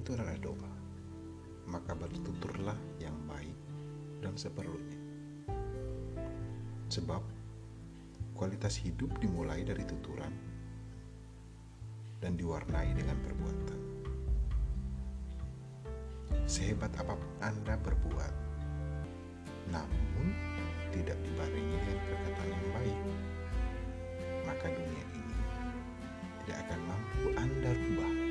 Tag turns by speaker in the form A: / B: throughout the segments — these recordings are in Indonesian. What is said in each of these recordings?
A: itu adalah doa, maka bertuturlah yang baik dan seperlunya. Sebab kualitas hidup dimulai dari tuturan dan diwarnai dengan perbuatan. Sehebat apa pun Anda berbuat, namun tidak dibarengi dengan perkataan yang baik, maka dunia ini tidak akan mampu Anda rubah.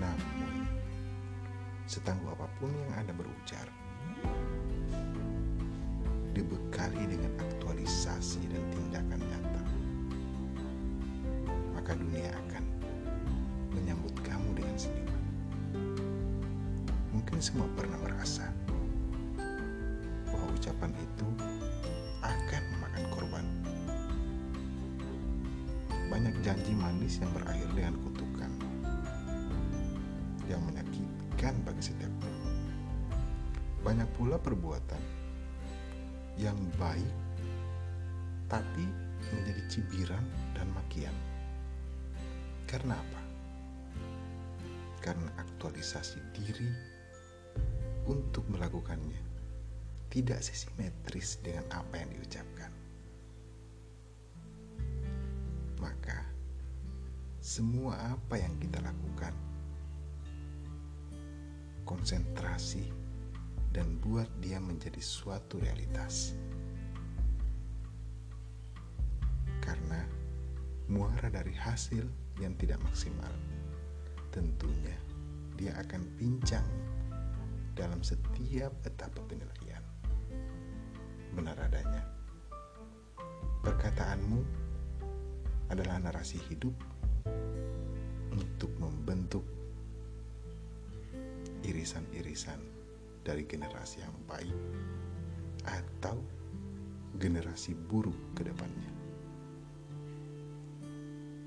A: Namun, setangguh apa pun yang Anda berujar, dibekali dengan aktualisasi dan tindakan nyata, maka dunia akan menyambut kamu dengan senyuman. Mungkin semua pernah merasa bahwa ucapan itu akan memakan korban. Banyak janji manis yang berakhir dengan setiap orang. Banyak pula perbuatan yang baik tapi menjadi cibiran dan makian. Karena apa? Karena aktualisasi diri untuk melakukannya tidak sesimetris dengan apa yang diucapkan. Maka, semua apa yang kita lakukan, konsentrasi dan buat dia menjadi suatu realitas. Karena muara dari hasil yang tidak maksimal, tentunya dia akan pincang dalam setiap etapa penilaian. Benar adanya, perkataanmu adalah narasi hidup untuk membentuk irisan-irisan dari generasi yang baik atau generasi buruk ke depannya.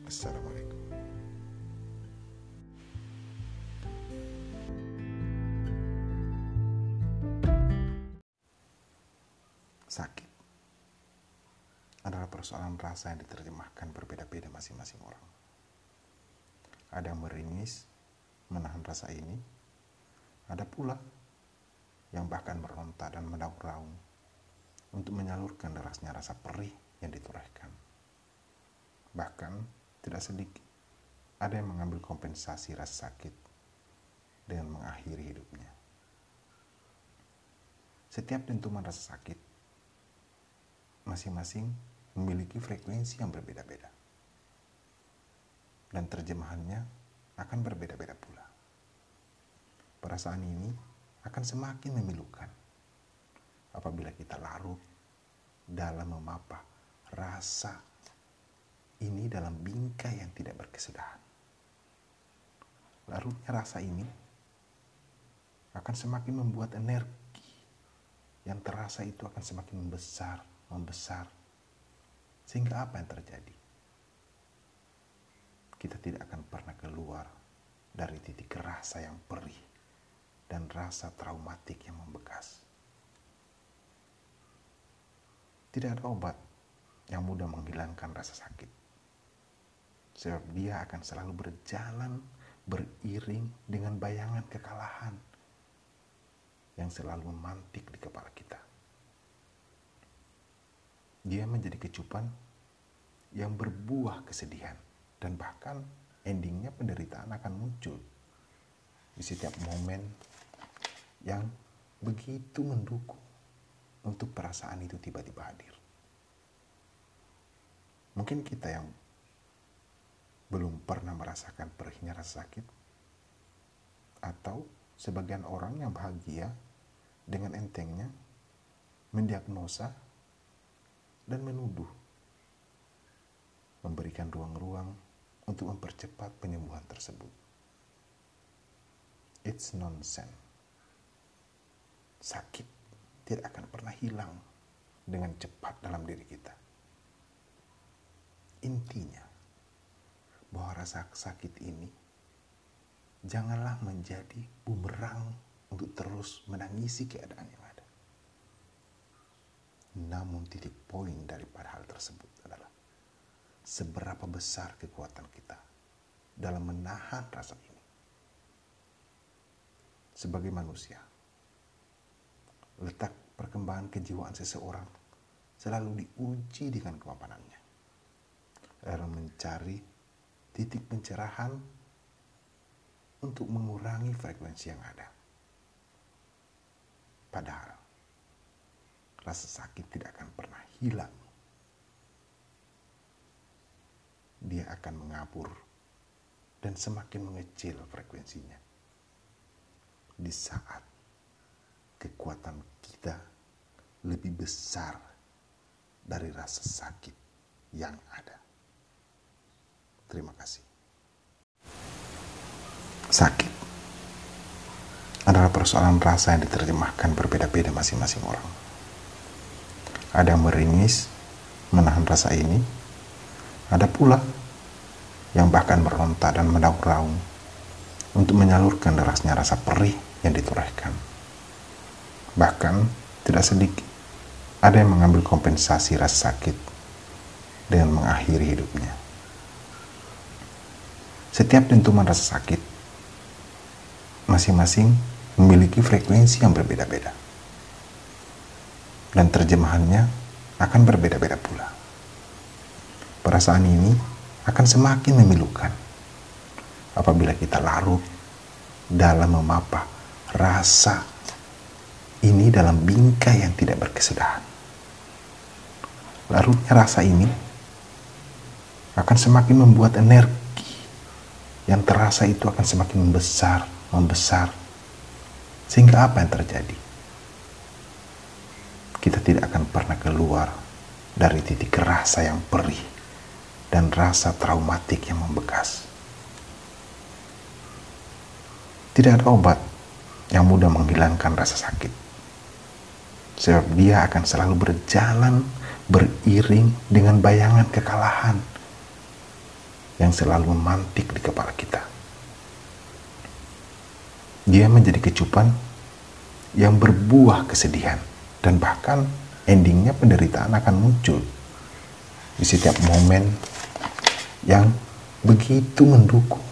A: Assalamualaikum. Sakit adalah persoalan rasa yang diterjemahkan berbeda-beda masing-masing orang. Ada yang meringis, menahan rasa ini. Ada pula yang bahkan meronta dan mendaur-raung untuk menyalurkan derasnya rasa perih yang ditorehkan. Bahkan tidak sedikit ada yang mengambil kompensasi rasa sakit dengan mengakhiri hidupnya. Setiap dentuman rasa sakit masing-masing memiliki frekuensi yang berbeda-beda. Dan terjemahannya akan berbeda-beda pula. Perasaan ini akan semakin memilukan apabila kita larut dalam memapah rasa ini dalam bingkai yang tidak berkesudahan. Larutnya rasa ini akan semakin membuat energi yang terasa itu akan semakin membesar, membesar. Sehingga apa yang terjadi? Kita tidak akan pernah keluar dari titik rasa yang perih dan rasa traumatik yang membekas. Tidak ada obat yang mudah menghilangkan rasa sakit. Sebab dia akan selalu berjalan beriring dengan bayangan kekalahan yang selalu memantik di kepala kita. Dia menjadi kecupan yang berbuah kesedihan dan bahkan endingnya penderitaan akan muncul di setiap momen yang begitu mendukung untuk perasaan itu tiba-tiba hadir. Mungkin kita yang belum pernah merasakan perihnya rasa sakit, atau sebagian orang yang bahagia dengan entengnya mendiagnosa dan menuduh, memberikan ruang-ruang untuk mempercepat penyembuhan tersebut. It's nonsense sakit tidak akan pernah hilang dengan cepat dalam diri kita. Intinya, bahwa rasa sakit ini janganlah menjadi bumerang untuk terus menangisi keadaan yang ada. Namun titik poin daripada hal tersebut adalah seberapa besar kekuatan kita dalam menahan rasa ini sebagai manusia. Letak perkembangan kejiwaan seseorang selalu diuji dengan kemampanannya dalam mencari titik pencerahan untuk mengurangi frekuensi yang ada. Padahal rasa sakit tidak akan pernah hilang. Dia akan mengapur dan semakin mengecil frekuensinya. Di saat kekuatan kita lebih besar dari rasa sakit yang ada. Terima kasih. Sakit adalah persoalan rasa yang diterjemahkan berbeda-beda masing-masing orang. Ada yang meringis, menahan rasa ini. Ada pula yang bahkan meronta dan mendaur-raung untuk menyalurkan derasnya rasa perih yang ditorehkan. Bahkan tidak sedikit ada yang mengambil kompensasi rasa sakit dengan mengakhiri hidupnya. Setiap dentuman rasa sakit masing-masing memiliki frekuensi yang berbeda-beda. Dan terjemahannya akan berbeda-beda pula. Perasaan ini akan semakin memilukan apabila kita larut dalam memapa rasa ini dalam bingkai yang tidak berkesudahan. Larutnya rasa ini akan semakin membuat energi yang terasa itu akan semakin membesar, membesar. Sehingga apa yang terjadi? Kita tidak akan pernah keluar dari titik rasa yang perih dan rasa traumatik yang membekas. Tidak ada obat yang mudah menghilangkan rasa sakit. Sebab dia akan selalu berjalan beriring dengan bayangan kekalahan yang selalu memantik di kepala kita. Dia menjadi kecupan yang berbuah kesedihan dan bahkan endingnya penderitaan akan muncul di setiap momen yang begitu mendukung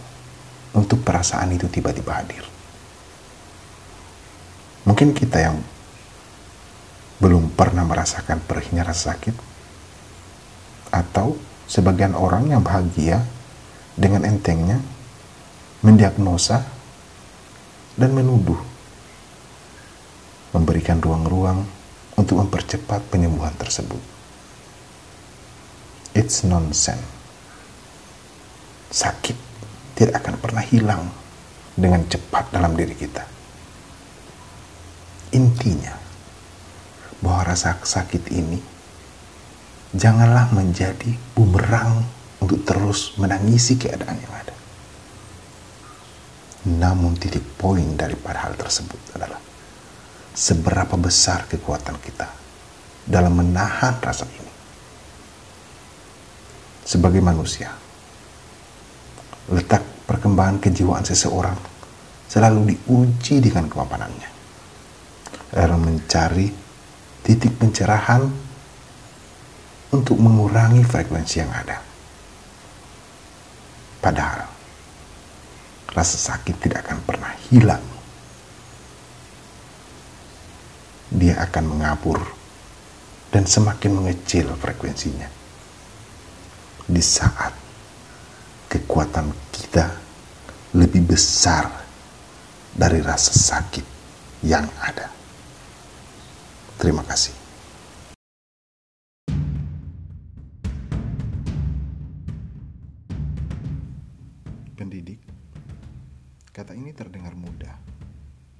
A: untuk perasaan itu tiba-tiba hadir. Mungkin kita yang belum pernah merasakan perihnya rasa sakit, atau sebagian orang yang bahagia dengan entengnya mendiagnosa dan menuduh, memberikan ruang-ruang untuk mempercepat penyembuhan tersebut. It's nonsense sakit tidak akan pernah hilang dengan cepat dalam diri kita. Intinya, bahwa rasa sakit ini janganlah menjadi bumerang untuk terus menangisi keadaan yang ada. Namun titik poin daripada hal tersebut adalah seberapa besar kekuatan kita dalam menahan rasa ini. Sebagai manusia, letak perkembangan kejiwaan seseorang selalu diuji dengan kemampanannya dalam mencari titik pencerahan untuk mengurangi frekuensi yang ada. Padahal rasa sakit tidak akan pernah hilang. Dia akan mengapur dan semakin mengecil frekuensinya. Di saat kekuatan kita lebih besar dari rasa sakit yang ada. Terima kasih. Pendidik, kata ini terdengar mudah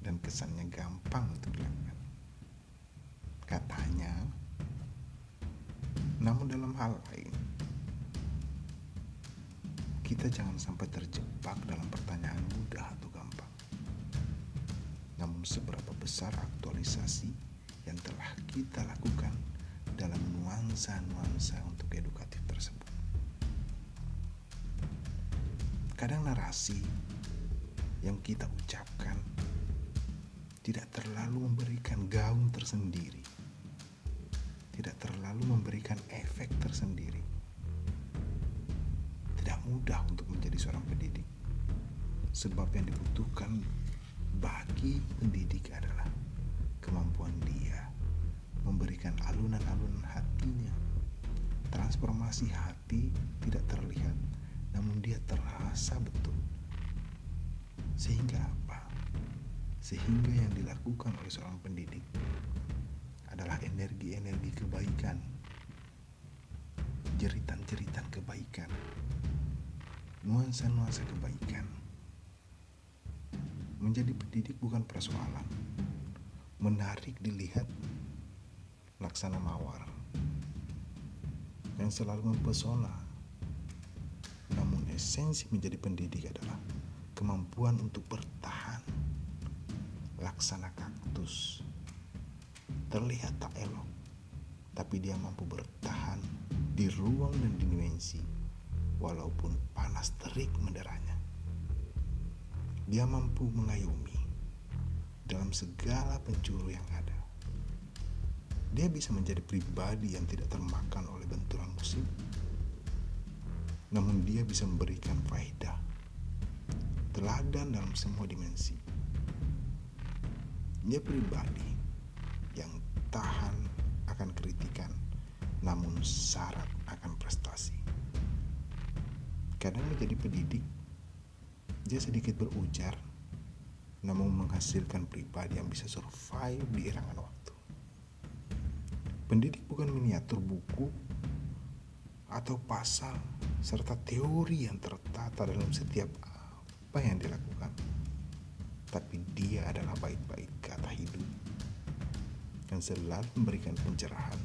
A: dan kesannya gampang untuk dilakukan. Katanya, namun dalam hal lain, kita jangan sampai terjebak dalam pertanyaan mudah atau gampang. Namun seberapa besar aktualisasi yang telah kita lakukan dalam nuansa-nuansa untuk edukatif tersebut. Kadang narasi yang kita ucapkan tidak terlalu memberikan gaung tersendiri, tidak terlalu memberikan efek tersendiri mudah untuk menjadi seorang pendidik. Sebab yang dibutuhkan bagi pendidik adalah kemampuan dia memberikan alunan-alunan hatinya. Transformasi hati tidak terlihat, namun dia terasa betul. Sehingga apa? Sehingga yang dilakukan oleh seorang pendidik adalah energi-energi kebaikan, jeritan-jeritan kebaikan, nuansa-nuansa kebaikan. Menjadi pendidik bukan persoalan. Menarik dilihat laksana mawar yang selalu mempesona. Namun esensi menjadi pendidik adalah kemampuan untuk bertahan. Laksana kaktus terlihat tak elok, tapi dia mampu bertahan di ruang dan dimensi walaupun panas terik menderanya. Dia mampu mengayomi dalam segala penjuru yang ada. Dia bisa menjadi pribadi yang tidak termakan oleh benturan musim. Namun dia bisa memberikan faedah, teladan dalam semua dimensi. Dia pribadi yang tahan akan kritikan, namun syarat akan prestasi. Kadang menjadi pendidik, dia sedikit berujar, namun menghasilkan pribadi yang bisa survive di erangan. Pendidik bukan miniatur buku atau pasal serta teori yang tertata dalam setiap apa yang dilakukan. Tapi dia adalah bait-bait kata hidup yang selalu memberikan pencerahan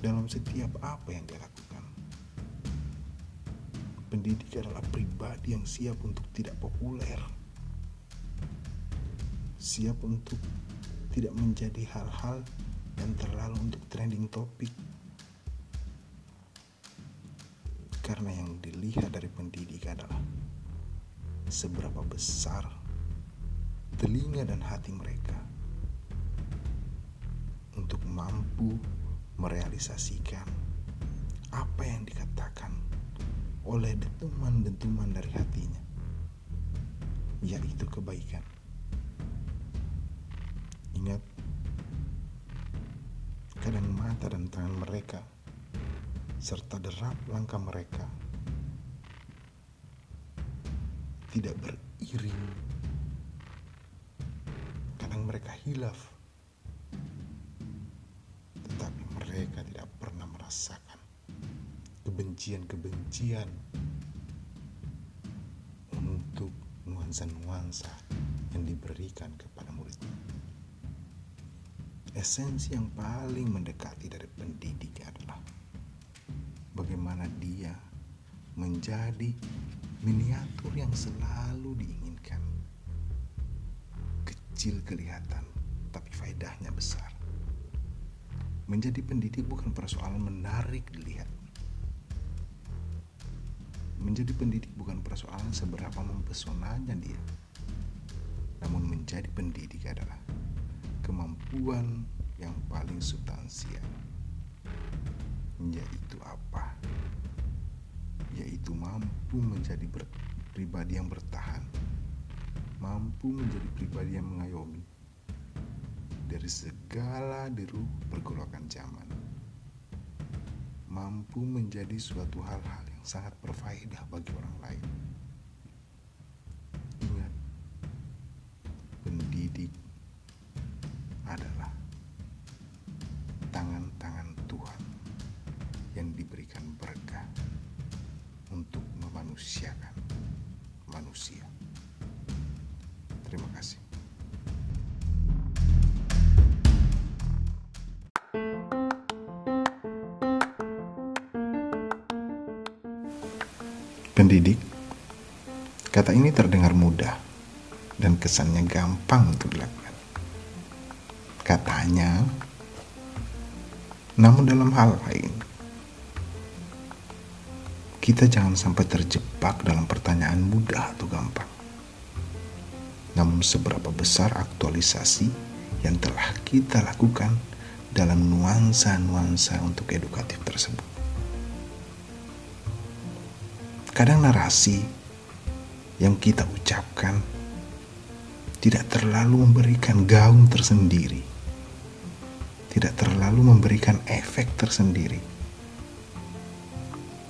A: dalam setiap apa yang dia lakukan. Pendidik adalah pribadi yang siap untuk tidak populer, siap untuk tidak menjadi hal-hal yang terlalu untuk trending topik. Karena yang dilihat dari pendidik adalah seberapa besar telinga dan hati mereka untuk mampu merealisasikan apa yang dikatakan oleh dentuman-dentuman dari hatinya, yaitu kebaikan. Mereka serta derap langkah mereka tidak beriring. Kadang mereka hilaf, tetapi mereka tidak pernah merasakan kebencian-kebencian untuk nuansa-nuansa yang diberikan kepada. Esensi yang paling mendekati dari pendidik adalah bagaimana dia menjadi miniatur yang selalu diinginkan. Kecil kelihatan, tapi faedahnya besar. Menjadi pendidik bukan persoalan menarik dilihat. Menjadi pendidik bukan persoalan seberapa mempesonanya dia. Namun menjadi pendidik adalah kemampuan yang paling substansial. Yaitu apa? Yaitu mampu menjadi pribadi yang bertahan. Mampu menjadi pribadi yang mengayomi dari segala deru pergolakan zaman. Mampu menjadi suatu hal-hal yang sangat berfaedah bagi orang lain. Pendidik, kata ini terdengar mudah dan kesannya gampang untuk dilakukan. Katanya, namun dalam hal lain, kita jangan sampai terjebak dalam pertanyaan mudah atau gampang. Namun seberapa besar aktualisasi yang telah kita lakukan dalam nuansa-nuansa untuk edukatif tersebut. Kadang narasi yang kita ucapkan tidak terlalu memberikan gaung tersendiri, tidak terlalu memberikan efek tersendiri.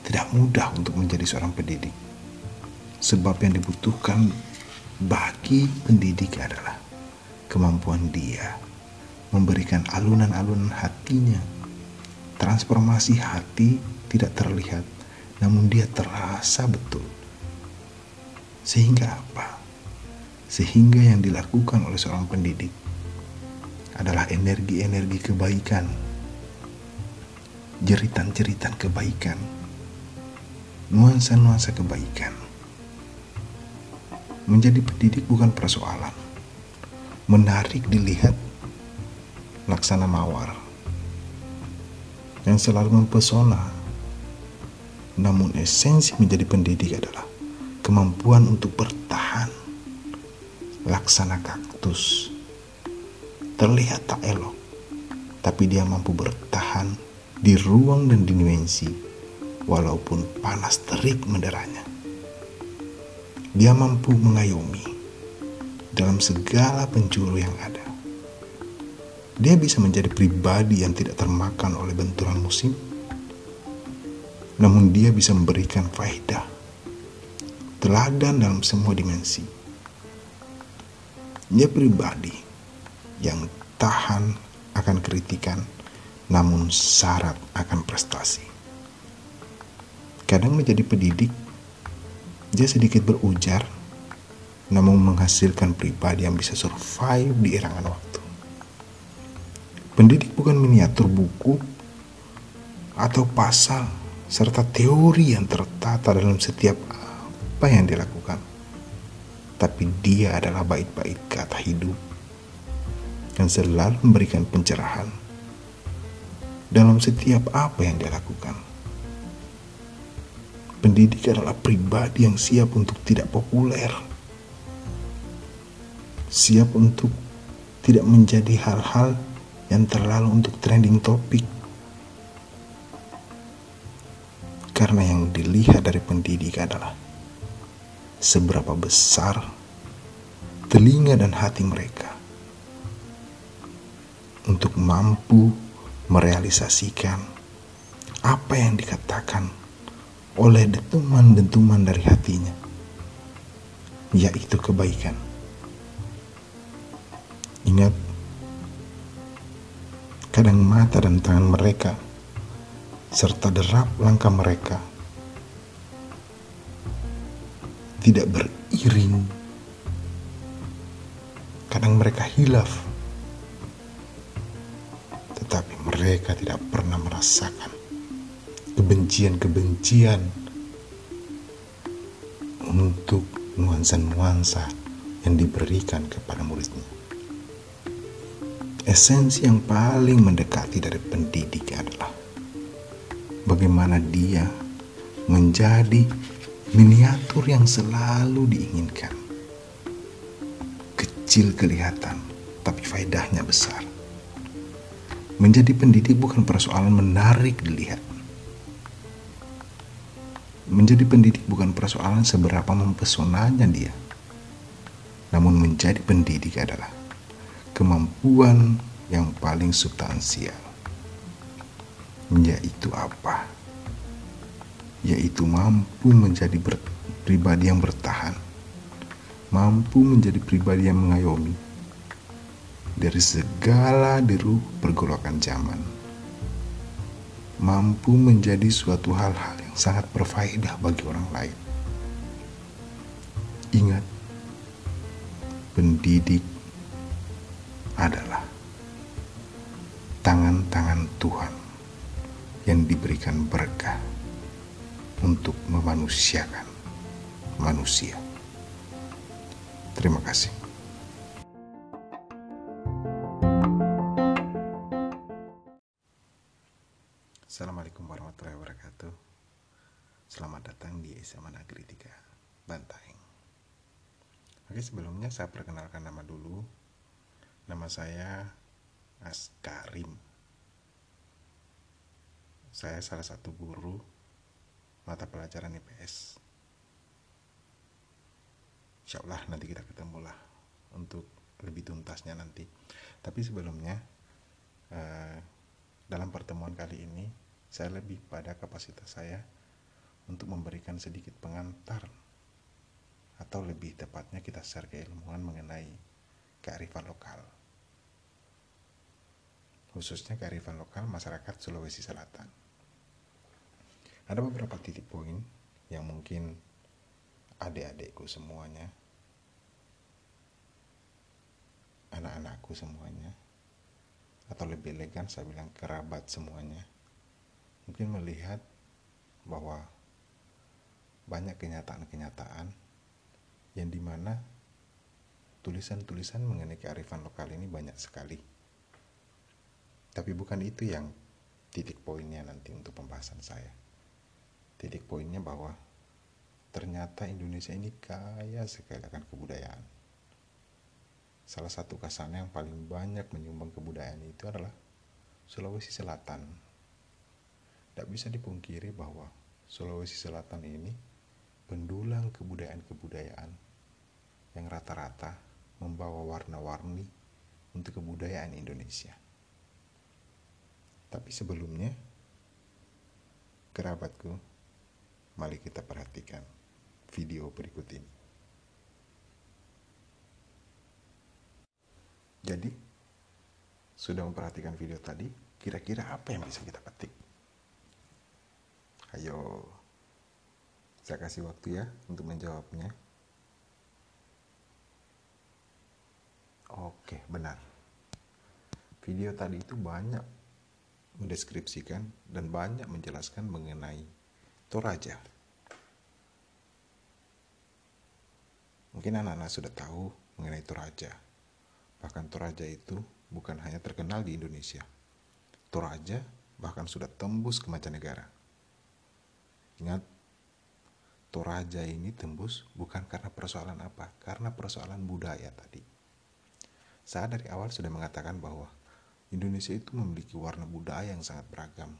A: Tidak mudah untuk menjadi seorang pendidik, sebab yang dibutuhkan bagi pendidik adalah kemampuan dia memberikan alunan-alunan hatinya. Transformasi hati tidak terlihat, namun dia terasa betul. Sehingga apa? Sehingga yang dilakukan oleh seorang pendidik adalah energi-energi kebaikan, jeritan-jeritan kebaikan, nuansa-nuansa kebaikan. Menjadi pendidik bukan persoalan. Menarik dilihat laksana mawar yang selalu mempesona. Namun esensi menjadi pendidik adalah kemampuan untuk bertahan. Laksana kaktus terlihat tak elok, tapi dia mampu bertahan di ruang dan dimensi walaupun panas terik menderanya. Dia mampu mengayomi dalam segala penjuru yang ada dia bisa menjadi pribadi yang tidak termakan oleh benturan musim. Namun dia bisa memberikan faedah, teladan dalam semua dimensi. Dia pribadi yang tahan akan kritikan, namun syarat akan prestasi. Kadang menjadi pendidik, dia sedikit berujar, namun menghasilkan pribadi yang bisa survive di erangan waktu. Pendidik bukan miniatur buku atau pasal serta teori yang tertata dalam setiap apa yang dilakukan. Tapi dia adalah bait-bait kata hidup yang selalu memberikan pencerahan dalam setiap apa yang dia lakukan. Pendidik adalah pribadi yang siap untuk tidak populer, siap untuk tidak menjadi hal-hal yang terlalu untuk trending topik. Karena yang dilihat dari pendidik adalah seberapa besar telinga dan hati mereka untuk mampu merealisasikan apa yang dikatakan oleh dentuman-dentuman dari hatinya, yaitu kebaikan. Ingat, kadang mata dan tangan mereka, serta derap langkah mereka. Tidak beriring. Kadang mereka hilaf, tetapi mereka tidak pernah merasakan kebencian-kebencian untuk nuansa-nuansa yang diberikan kepada muridnya. Esensi yang paling mendekati dari pendidik adalah bagaimana dia menjadi miniatur yang selalu diinginkan. Kecil kelihatan, tapi faedahnya besar. Menjadi pendidik bukan persoalan menarik dilihat. Menjadi pendidik bukan persoalan seberapa mempesonanya dia. Namun menjadi pendidik adalah kemampuan yang paling substansial, yaitu apa? Yaitu mampu menjadi ber, pribadi yang bertahan, mampu menjadi pribadi yang mengayomi dari segala deru pergolakan zaman, mampu menjadi suatu hal-hal yang sangat berfaedah bagi orang lain. Ingat, pendidik untuk memanusiakan manusia. Terima kasih. Assalamualaikum warahmatullahi wabarakatuh. Selamat datang di SMA Negeri 3 Bantaeng. Oke, sebelumnya saya perkenalkan nama dulu. Nama saya Askarim. Saya salah satu guru mata pelajaran IPS. Insya Allah nanti kita ketemu lah untuk lebih tuntasnya nanti. Tapi sebelumnya eh, dalam pertemuan kali ini saya lebih pada kapasitas saya untuk memberikan sedikit pengantar atau lebih tepatnya kita share keilmuan mengenai kearifan lokal khususnya kearifan lokal masyarakat Sulawesi Selatan. Ada beberapa titik poin yang mungkin adik-adikku semuanya, anak-anakku semuanya, atau lebih elegan saya bilang kerabat semuanya, mungkin melihat bahwa banyak kenyataan-kenyataan yang di mana tulisan-tulisan mengenai kearifan lokal ini banyak sekali tapi bukan itu yang titik poinnya nanti untuk pembahasan saya. Titik poinnya bahwa ternyata Indonesia ini kaya sekali akan kebudayaan. Salah satu kasana yang paling banyak menyumbang kebudayaan itu adalah Sulawesi Selatan. Tidak bisa dipungkiri bahwa Sulawesi Selatan ini pendulang kebudayaan-kebudayaan yang rata-rata membawa warna-warni untuk kebudayaan Indonesia. Tapi sebelumnya, kerabatku, mari kita perhatikan video berikut ini. Jadi, sudah memperhatikan video tadi, kira-kira apa yang bisa kita petik? Ayo, saya kasih waktu ya untuk menjawabnya. Oke, benar. Video tadi itu banyak mendeskripsikan dan banyak menjelaskan mengenai Toraja. Mungkin anak-anak sudah tahu mengenai Toraja. Bahkan Toraja itu bukan hanya terkenal di Indonesia. Toraja bahkan sudah tembus ke mancanegara. Ingat, Toraja ini tembus bukan karena persoalan apa, karena persoalan budaya tadi. Saya dari awal sudah mengatakan bahwa Indonesia itu memiliki warna budaya yang sangat beragam,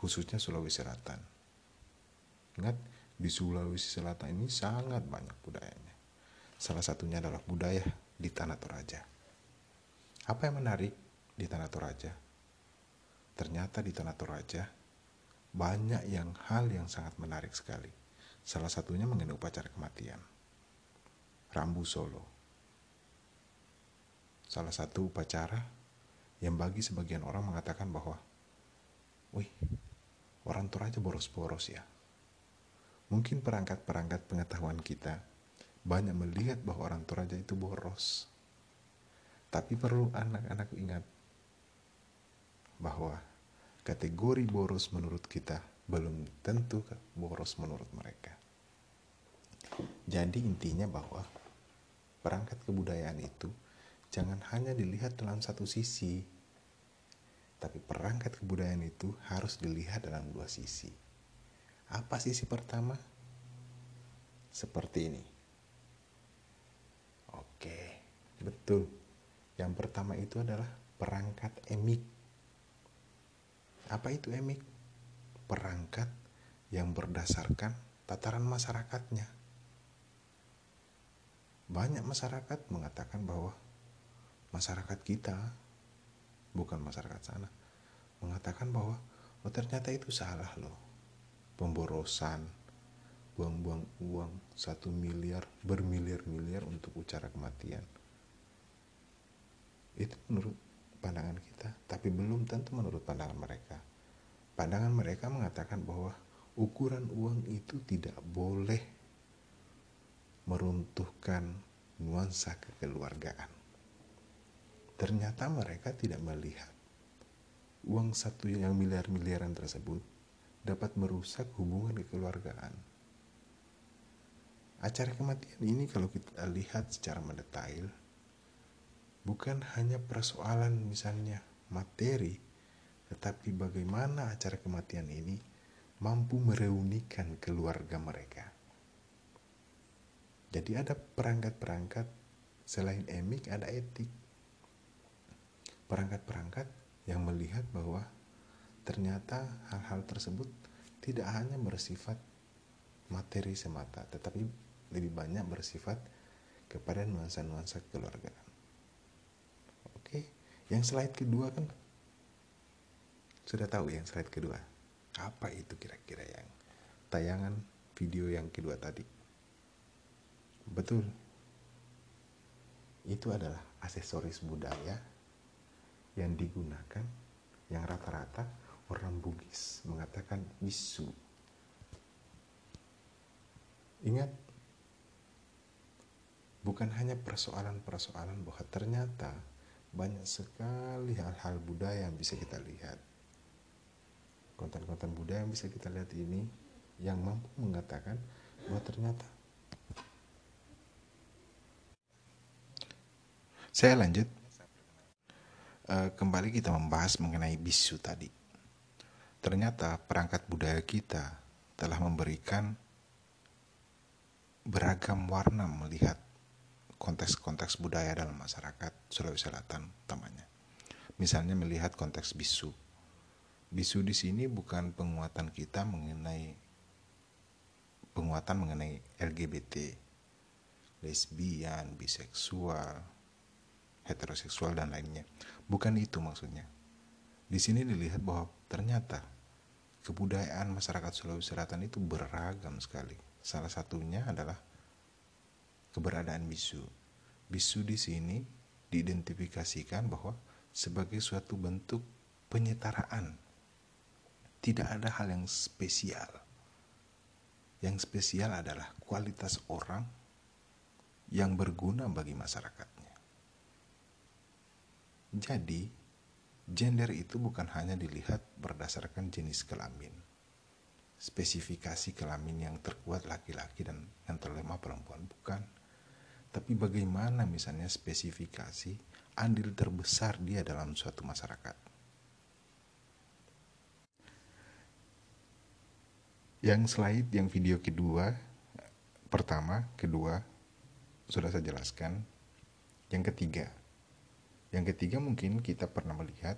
A: khususnya Sulawesi Selatan. Ingat, di Sulawesi Selatan ini sangat banyak budayanya. Salah satunya adalah budaya di Tanah Toraja. Apa yang menarik di Tanah Toraja? Ternyata di Tanah Toraja banyak yang hal yang sangat menarik sekali. Salah satunya mengenai upacara kematian. Rambu Solo. Salah satu upacara yang bagi sebagian orang mengatakan bahwa, wih, orang Toraja boros-boros ya. Mungkin perangkat-perangkat pengetahuan kita banyak melihat bahwa orang Toraja itu boros. Tapi perlu anak-anak ingat bahwa kategori boros menurut kita belum tentu boros menurut mereka. Jadi intinya bahwa perangkat kebudayaan itu jangan hanya dilihat dalam satu sisi, tapi perangkat kebudayaan itu harus dilihat dalam dua sisi. Apa sisi pertama? Seperti ini. Oke, betul. Yang pertama itu adalah perangkat emik. Apa itu emik? Perangkat yang berdasarkan tataran masyarakatnya. Banyak masyarakat mengatakan bahwa masyarakat kita, bukan masyarakat sana, mengatakan bahwa oh ternyata itu salah loh. Pemborosan, buang-buang uang satu miliar, bermiliar-miliar untuk ucara kematian. Itu menurut pandangan kita, tapi belum tentu menurut pandangan mereka. Pandangan mereka mengatakan bahwa ukuran uang itu tidak boleh meruntuhkan nuansa kekeluargaan. Ternyata mereka tidak melihat uang satu yang miliar-miliaran tersebut dapat merusak hubungan kekeluargaan. Acara kematian ini kalau kita lihat secara mendetail, bukan hanya persoalan misalnya materi, tetapi bagaimana acara kematian ini mampu mereunikan keluarga mereka. Jadi ada perangkat-perangkat selain emik ada etik perangkat-perangkat yang melihat bahwa ternyata hal-hal tersebut tidak hanya bersifat materi semata, tetapi lebih banyak bersifat kepada nuansa-nuansa keluargaan. Oke, yang slide kedua kan sudah tahu yang slide kedua. Apa itu kira-kira yang tayangan video yang kedua tadi? Betul. Itu adalah aksesoris budaya yang digunakan yang rata-rata orang Bugis mengatakan bisu. Ingat, bukan hanya persoalan-persoalan bahwa ternyata banyak sekali hal-hal budaya yang bisa kita lihat. Konten-konten budaya yang bisa kita lihat ini yang mampu mengatakan bahwa ternyata saya lanjut uh, kembali kita membahas mengenai bisu tadi ternyata perangkat budaya kita telah memberikan beragam warna melihat konteks-konteks budaya dalam masyarakat Sulawesi Selatan utamanya. Misalnya melihat konteks bisu. Bisu di sini bukan penguatan kita mengenai penguatan mengenai LGBT, lesbian, biseksual, heteroseksual dan lainnya. Bukan itu maksudnya. Di sini dilihat bahwa ternyata kebudayaan masyarakat Sulawesi Selatan itu beragam sekali. Salah satunya adalah keberadaan bisu. Bisu di sini diidentifikasikan bahwa sebagai suatu bentuk penyetaraan. Tidak ada hal yang spesial. Yang spesial adalah kualitas orang yang berguna bagi masyarakatnya. Jadi, gender itu bukan hanya dilihat berdasarkan jenis kelamin, spesifikasi kelamin yang terkuat laki-laki dan yang terlemah perempuan, bukan tapi bagaimana misalnya spesifikasi andil terbesar dia dalam suatu masyarakat. Yang slide yang video kedua, pertama, kedua, sudah saya jelaskan. Yang ketiga, yang ketiga mungkin kita pernah melihat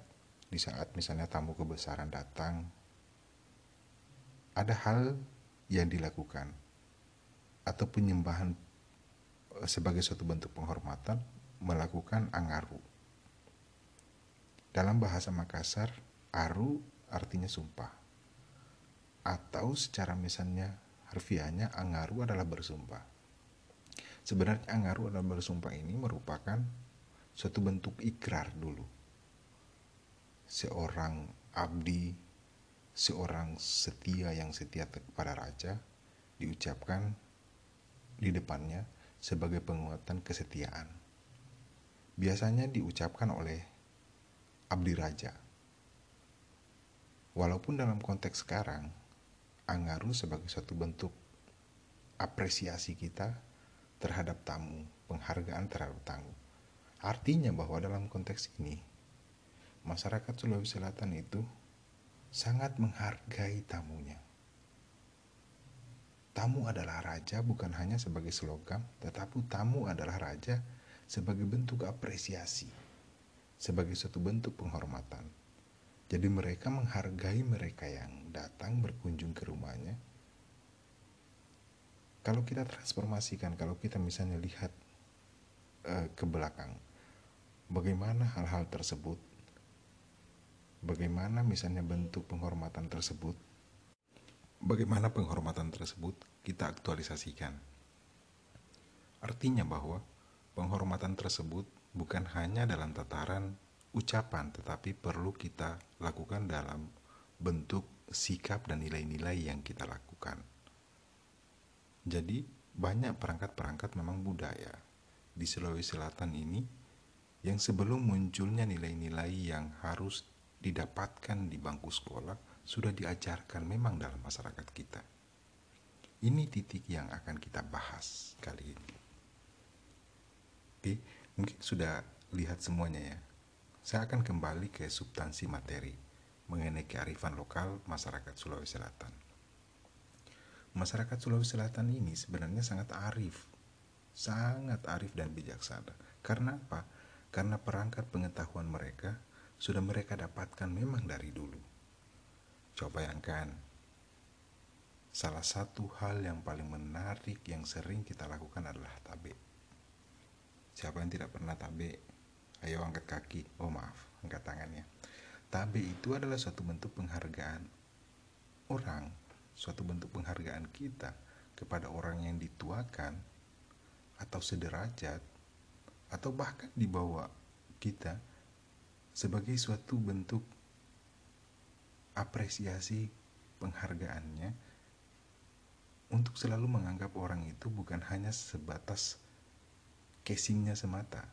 A: di saat misalnya tamu kebesaran datang, ada hal yang dilakukan atau penyembahan sebagai suatu bentuk penghormatan melakukan angaru. Dalam bahasa Makassar, aru artinya sumpah. Atau secara misalnya harfiahnya angaru adalah bersumpah. Sebenarnya angaru adalah bersumpah ini merupakan suatu bentuk ikrar dulu. Seorang abdi, seorang setia yang setia kepada raja diucapkan di depannya sebagai penguatan kesetiaan. Biasanya diucapkan oleh abdi raja. Walaupun dalam konteks sekarang, angaru sebagai suatu bentuk apresiasi kita terhadap tamu, penghargaan terhadap tamu. Artinya bahwa dalam konteks ini, masyarakat Sulawesi Selatan itu sangat menghargai tamunya. Tamu adalah raja bukan hanya sebagai slogan, tetapi tamu adalah raja sebagai bentuk apresiasi, sebagai suatu bentuk penghormatan. Jadi mereka menghargai mereka yang datang berkunjung ke rumahnya. Kalau kita transformasikan, kalau kita misalnya lihat uh, ke belakang, bagaimana hal-hal tersebut, bagaimana misalnya bentuk penghormatan tersebut Bagaimana penghormatan tersebut kita aktualisasikan? Artinya bahwa penghormatan tersebut bukan hanya dalam tataran ucapan, tetapi perlu kita lakukan dalam bentuk sikap dan nilai-nilai yang kita lakukan. Jadi, banyak perangkat-perangkat memang budaya di Sulawesi Selatan ini yang sebelum munculnya nilai-nilai yang harus didapatkan di bangku sekolah sudah diajarkan memang dalam masyarakat kita. Ini titik yang akan kita bahas kali ini. Oke, mungkin sudah lihat semuanya ya. Saya akan kembali ke substansi materi mengenai kearifan lokal masyarakat Sulawesi Selatan. Masyarakat Sulawesi Selatan ini sebenarnya sangat arif, sangat arif dan bijaksana. Karena apa? Karena perangkat pengetahuan mereka sudah mereka dapatkan memang dari dulu Coba bayangkan, salah satu hal yang paling menarik yang sering kita lakukan adalah tabe. Siapa yang tidak pernah tabe? Ayo angkat kaki. Oh maaf, angkat tangannya. Tabe itu adalah suatu bentuk penghargaan orang, suatu bentuk penghargaan kita kepada orang yang dituakan atau sederajat atau bahkan di bawah kita sebagai suatu bentuk apresiasi penghargaannya untuk selalu menganggap orang itu bukan hanya sebatas casingnya semata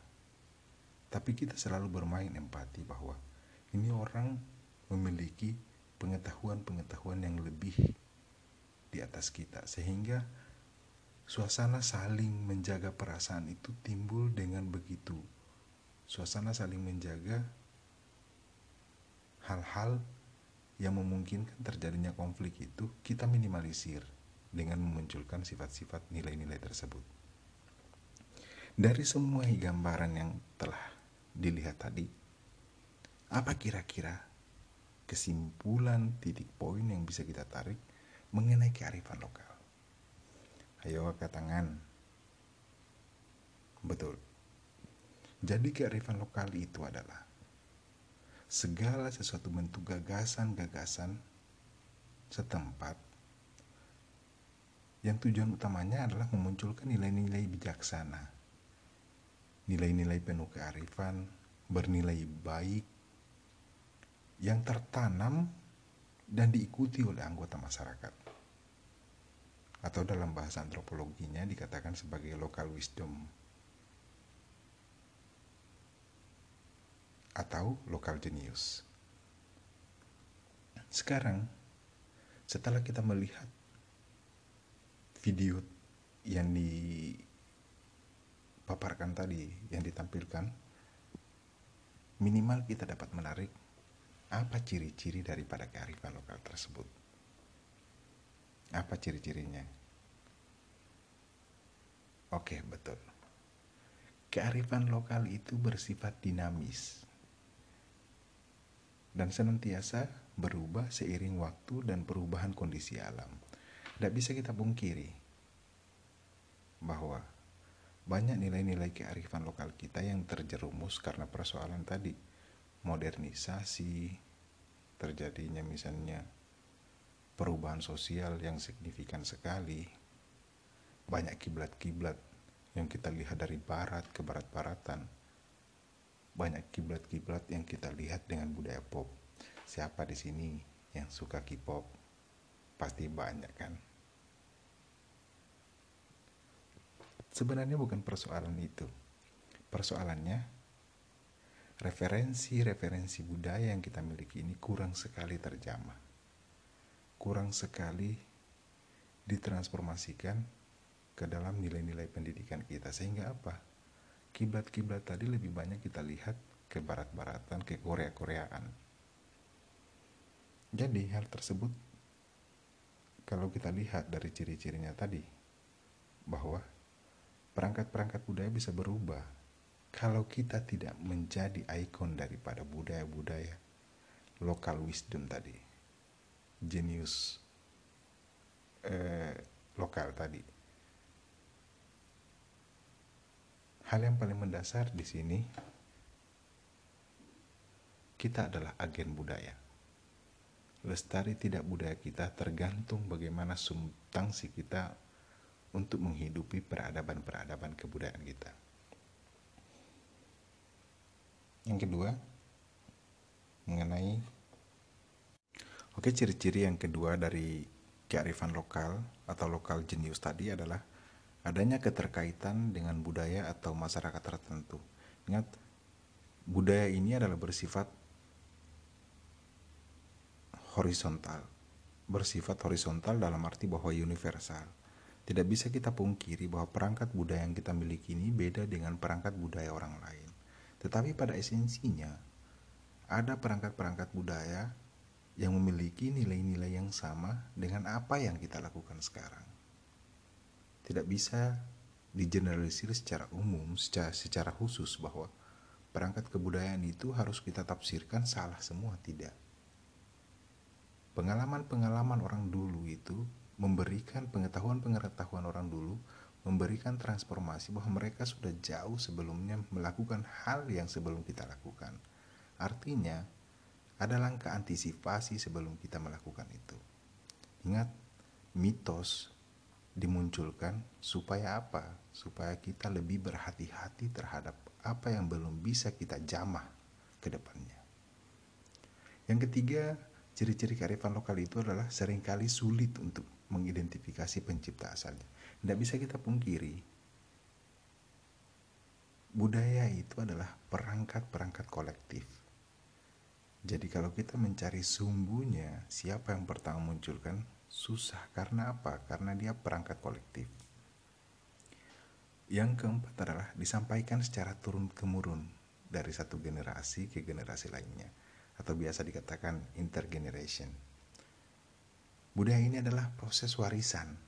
A: tapi kita selalu bermain empati bahwa ini orang memiliki pengetahuan-pengetahuan yang lebih di atas kita. Sehingga Suasana saling menjaga perasaan itu timbul dengan begitu. Suasana saling menjaga hal-hal yang memungkinkan terjadinya konflik itu kita minimalisir dengan memunculkan sifat-sifat nilai-nilai tersebut. Dari semua gambaran yang telah dilihat tadi, apa kira-kira kesimpulan titik poin yang bisa kita tarik mengenai kearifan lokal? Ayo angkat tangan. Betul. Jadi kearifan lokal itu adalah segala sesuatu bentuk gagasan-gagasan setempat yang tujuan utamanya adalah memunculkan nilai-nilai bijaksana, nilai-nilai penuh kearifan, bernilai baik, yang tertanam dan diikuti oleh anggota masyarakat atau dalam bahasa antropologinya dikatakan sebagai local wisdom atau local genius. Sekarang, setelah kita melihat video yang dipaparkan tadi, yang ditampilkan, minimal kita dapat menarik apa ciri-ciri daripada kearifan lokal tersebut. Apa ciri-cirinya? Oke, betul. Kearifan lokal itu bersifat dinamis dan senantiasa berubah seiring waktu dan perubahan kondisi alam. Tidak bisa kita pungkiri bahwa banyak nilai-nilai kearifan lokal kita yang terjerumus karena persoalan tadi modernisasi terjadinya misalnya perubahan sosial yang signifikan sekali. Banyak kiblat-kiblat yang kita lihat dari barat ke barat-baratan. Banyak kiblat-kiblat yang kita lihat dengan budaya pop. Siapa di sini yang suka K-pop? Pasti banyak kan? Sebenarnya bukan persoalan itu. Persoalannya referensi-referensi budaya yang kita miliki ini kurang sekali terjamah kurang sekali ditransformasikan ke dalam nilai-nilai pendidikan kita. Sehingga apa? Kiblat-kiblat tadi lebih banyak kita lihat ke barat-baratan ke Korea-Koreaan. Jadi hal tersebut kalau kita lihat dari ciri-cirinya tadi bahwa perangkat-perangkat budaya bisa berubah. Kalau kita tidak menjadi ikon daripada budaya-budaya lokal wisdom tadi jenius eh, lokal tadi. Hal yang paling mendasar di sini kita adalah agen budaya. Lestari tidak budaya kita tergantung bagaimana substansi kita untuk menghidupi peradaban-peradaban kebudayaan kita. Yang kedua, mengenai Oke, ciri-ciri yang kedua dari kearifan lokal atau lokal jenius tadi adalah adanya keterkaitan dengan budaya atau masyarakat tertentu. Ingat, budaya ini adalah bersifat horizontal. Bersifat horizontal dalam arti bahwa universal. Tidak bisa kita pungkiri bahwa perangkat budaya yang kita miliki ini beda dengan perangkat budaya orang lain. Tetapi pada esensinya, ada perangkat-perangkat budaya yang memiliki nilai-nilai yang sama dengan apa yang kita lakukan sekarang. Tidak bisa digeneralisir secara umum, secara, secara khusus bahwa perangkat kebudayaan itu harus kita tafsirkan salah semua, tidak. Pengalaman-pengalaman orang dulu itu memberikan pengetahuan-pengetahuan orang dulu memberikan transformasi bahwa mereka sudah jauh sebelumnya melakukan hal yang sebelum kita lakukan. Artinya, ada langkah antisipasi sebelum kita melakukan itu. Ingat, mitos dimunculkan supaya apa? Supaya kita lebih berhati-hati terhadap apa yang belum bisa kita jamah ke depannya. Yang ketiga, ciri-ciri kearifan lokal itu adalah sering kali sulit untuk mengidentifikasi pencipta asalnya. Tidak bisa kita pungkiri, budaya itu adalah perangkat-perangkat kolektif. Jadi kalau kita mencari sumbunya, siapa yang pertama munculkan, susah. Karena apa? Karena dia perangkat kolektif. Yang keempat adalah disampaikan secara turun-temurun dari satu generasi ke generasi lainnya atau biasa dikatakan intergeneration. Budaya ini adalah proses warisan.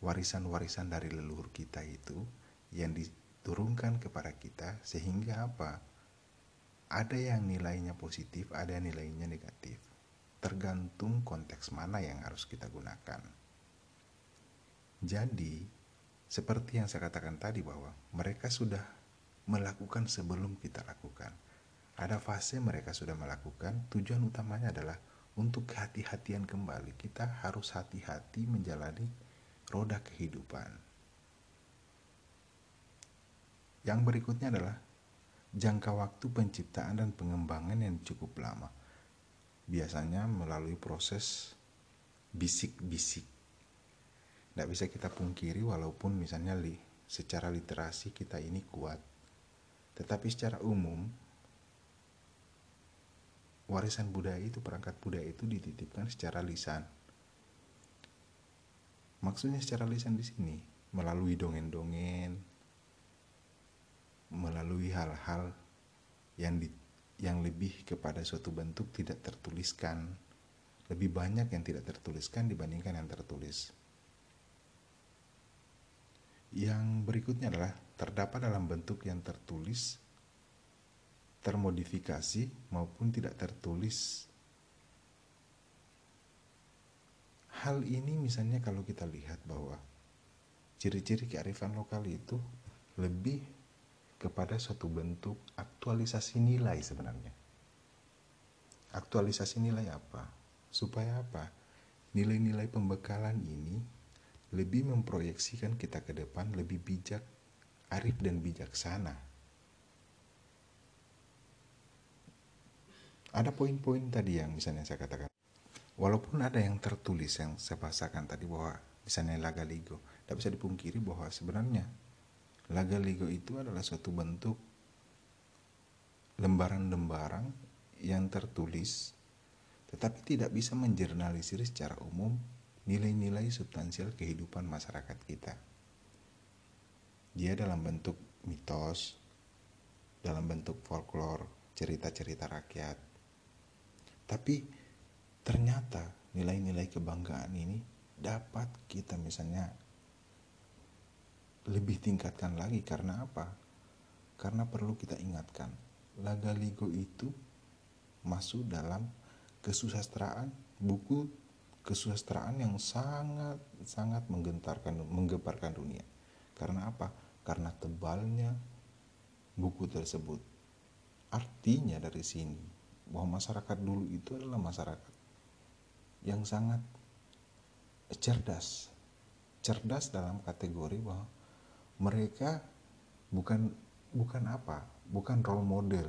A: Warisan-warisan dari leluhur kita itu yang diturunkan kepada kita sehingga apa? Ada yang nilainya positif, ada yang nilainya negatif. Tergantung konteks mana yang harus kita gunakan. Jadi, seperti yang saya katakan tadi bahwa mereka sudah melakukan sebelum kita lakukan. Ada fase mereka sudah melakukan, tujuan utamanya adalah untuk kehati-hatian kembali, kita harus hati-hati menjalani roda kehidupan. Yang berikutnya adalah jangka waktu penciptaan dan pengembangan yang cukup lama. Biasanya melalui proses bisik-bisik. Tidak bisa kita pungkiri walaupun misalnya li, secara literasi kita ini kuat. Tetapi secara umum warisan budaya itu, perangkat budaya itu dititipkan secara lisan. Maksudnya secara lisan di sini melalui dongeng-dongeng, melalui hal-hal yang di, yang lebih kepada suatu bentuk tidak tertuliskan. Lebih banyak yang tidak tertuliskan dibandingkan yang tertulis. Yang berikutnya adalah terdapat dalam bentuk yang tertulis termodifikasi maupun tidak tertulis. Hal ini misalnya kalau kita lihat bahwa ciri-ciri kearifan lokal itu lebih kepada suatu bentuk aktualisasi nilai sebenarnya. Aktualisasi nilai apa? Supaya apa? Nilai-nilai pembekalan ini lebih memproyeksikan kita ke depan lebih bijak, arif dan bijaksana ada poin-poin tadi yang misalnya saya katakan walaupun ada yang tertulis yang saya bahasakan tadi bahwa misalnya laga ligo tidak bisa dipungkiri bahwa sebenarnya laga ligo itu adalah suatu bentuk lembaran-lembaran yang tertulis tetapi tidak bisa menjernalisir secara umum nilai-nilai substansial kehidupan masyarakat kita. Dia dalam bentuk mitos, dalam bentuk folklore, cerita-cerita rakyat, tapi ternyata nilai-nilai kebanggaan ini dapat kita misalnya lebih tingkatkan lagi karena apa? Karena perlu kita ingatkan, Laga Ligo itu masuk dalam kesusastraan buku kesusastraan yang sangat sangat menggentarkan menggemparkan dunia. Karena apa? Karena tebalnya buku tersebut. Artinya dari sini bahwa masyarakat dulu itu adalah masyarakat yang sangat cerdas. Cerdas dalam kategori bahwa mereka bukan bukan apa? Bukan role model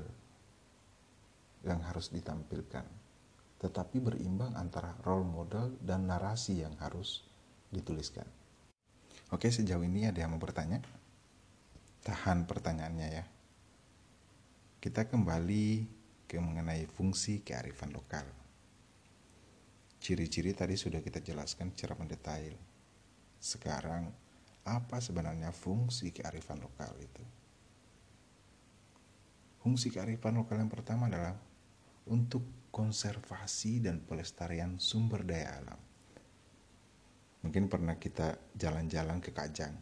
A: yang harus ditampilkan, tetapi berimbang antara role model dan narasi yang harus dituliskan. Oke, sejauh ini ada yang mau bertanya? Tahan pertanyaannya ya. Kita kembali ke mengenai fungsi kearifan lokal. Ciri-ciri tadi sudah kita jelaskan secara mendetail. Sekarang, apa sebenarnya fungsi kearifan lokal itu? Fungsi kearifan lokal yang pertama adalah untuk konservasi dan pelestarian sumber daya alam. Mungkin pernah kita jalan-jalan ke Kajang.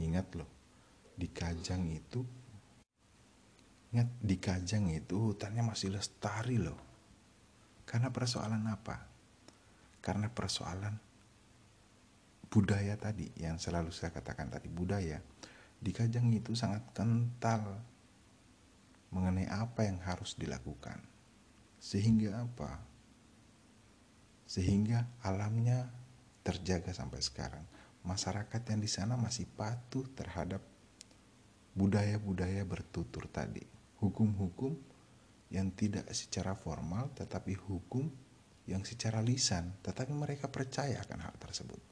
A: Ingat loh, di Kajang itu Ingat di Kajang itu hutannya masih lestari loh. Karena persoalan apa? Karena persoalan budaya tadi yang selalu saya katakan tadi budaya di Kajang itu sangat kental mengenai apa yang harus dilakukan. Sehingga apa? Sehingga alamnya terjaga sampai sekarang. Masyarakat yang di sana masih patuh terhadap budaya-budaya bertutur tadi. Hukum-hukum yang tidak secara formal tetapi hukum yang secara lisan tetapi mereka percaya akan hal tersebut.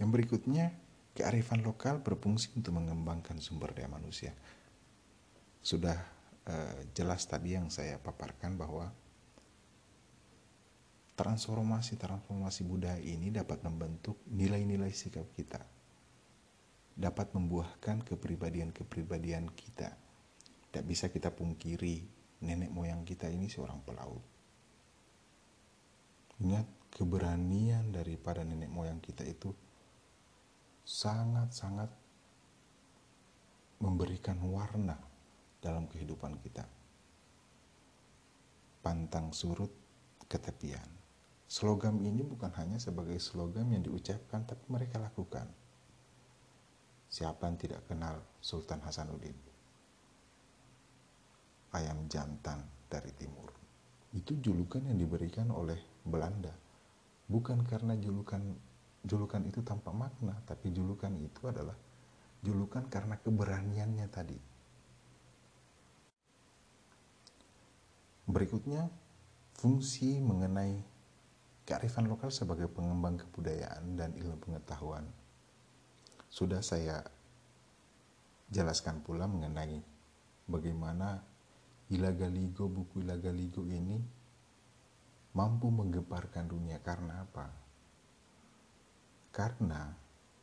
A: Yang berikutnya, kearifan lokal berfungsi untuk mengembangkan sumber daya manusia. Sudah eh, jelas tadi yang saya paparkan bahwa transformasi-transformasi budaya ini dapat membentuk nilai-nilai sikap kita, dapat membuahkan kepribadian-kepribadian kita. Tidak bisa kita pungkiri nenek moyang kita ini seorang pelaut. Ingat keberanian daripada nenek moyang kita itu sangat-sangat memberikan warna dalam kehidupan kita. Pantang surut ketepian. Slogan ini bukan hanya sebagai slogan yang diucapkan, tapi mereka lakukan. Siapa yang tidak kenal Sultan Hasanuddin? Ayam jantan dari timur. Itu julukan yang diberikan oleh Belanda. Bukan karena julukan julukan itu tanpa makna, tapi julukan itu adalah julukan karena keberaniannya tadi. Berikutnya, fungsi mengenai kearifan lokal sebagai pengembang kebudayaan dan ilmu pengetahuan. Sudah saya jelaskan pula mengenai bagaimana Ilagaligo, buku Ilagaligo ini mampu menggemparkan dunia karena apa? Karena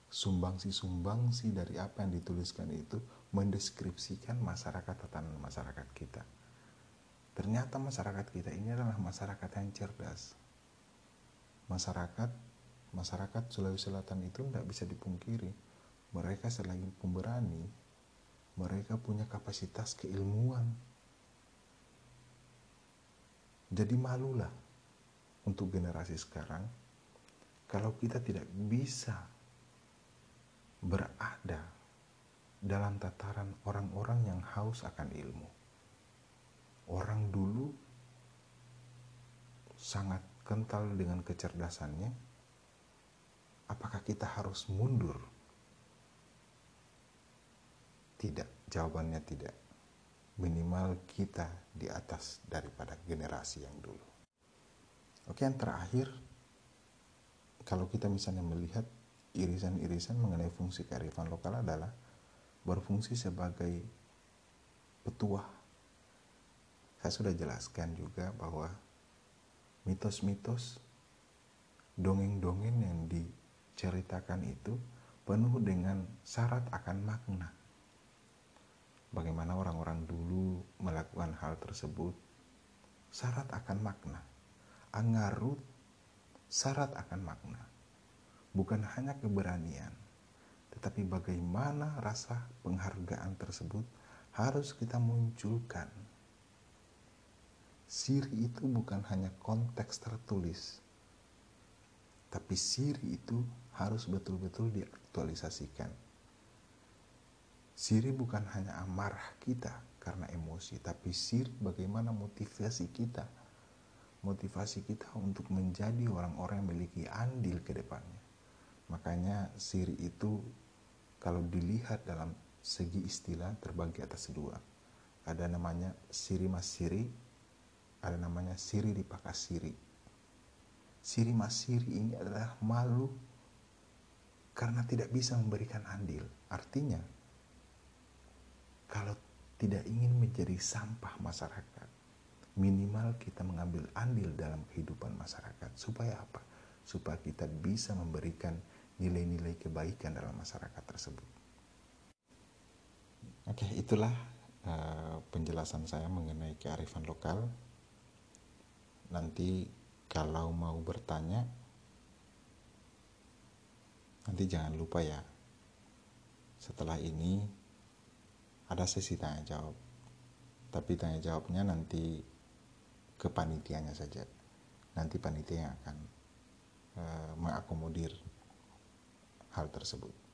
A: sumbangsi-sumbangsi dari apa yang dituliskan itu mendeskripsikan masyarakat tatanan masyarakat kita. Ternyata masyarakat kita ini adalah masyarakat yang cerdas. Masyarakat masyarakat Sulawesi Selatan itu tidak bisa dipungkiri. Mereka selain pemberani, mereka punya kapasitas keilmuan. Jadi malulah untuk generasi sekarang kalau kita tidak bisa berada dalam tataran orang-orang yang haus akan ilmu. Orang dulu sangat kental dengan kecerdasannya. Apakah kita harus mundur? Tidak, jawabannya tidak. Minimal kita di atas daripada generasi yang dulu. Oke, yang terakhir kalau kita misalnya melihat irisan-irisan mengenai fungsi kearifan lokal adalah berfungsi sebagai petuah. Saya sudah jelaskan juga bahwa mitos-mitos, dongeng-dongeng yang diceritakan itu penuh dengan syarat akan makna. Bagaimana orang-orang dulu melakukan hal tersebut, syarat akan makna. Angarut syarat akan makna. Bukan hanya keberanian, tetapi bagaimana rasa penghargaan tersebut harus kita munculkan. Siri itu bukan hanya konteks tertulis, tapi siri itu harus betul-betul diaktualisasikan. Siri bukan hanya amarah kita karena emosi, tapi siri bagaimana motivasi kita motivasi kita untuk menjadi orang-orang yang memiliki andil ke depannya. Makanya siri itu kalau dilihat dalam segi istilah terbagi atas dua. Ada namanya siri mas siri, ada namanya siri dipakas siri. Siri mas siri ini adalah malu karena tidak bisa memberikan andil. Artinya, kalau tidak ingin menjadi sampah masyarakat, minimal kita mengambil andil dalam kehidupan masyarakat. Supaya apa? Supaya kita bisa memberikan nilai-nilai kebaikan dalam masyarakat tersebut. Oke, itulah uh, penjelasan saya mengenai kearifan lokal. Nanti kalau mau bertanya, nanti jangan lupa ya. Setelah ini ada sesi tanya jawab. Tapi tanya jawabnya nanti ke panitianya saja. Nanti panitia yang akan uh, mengakomodir hal tersebut.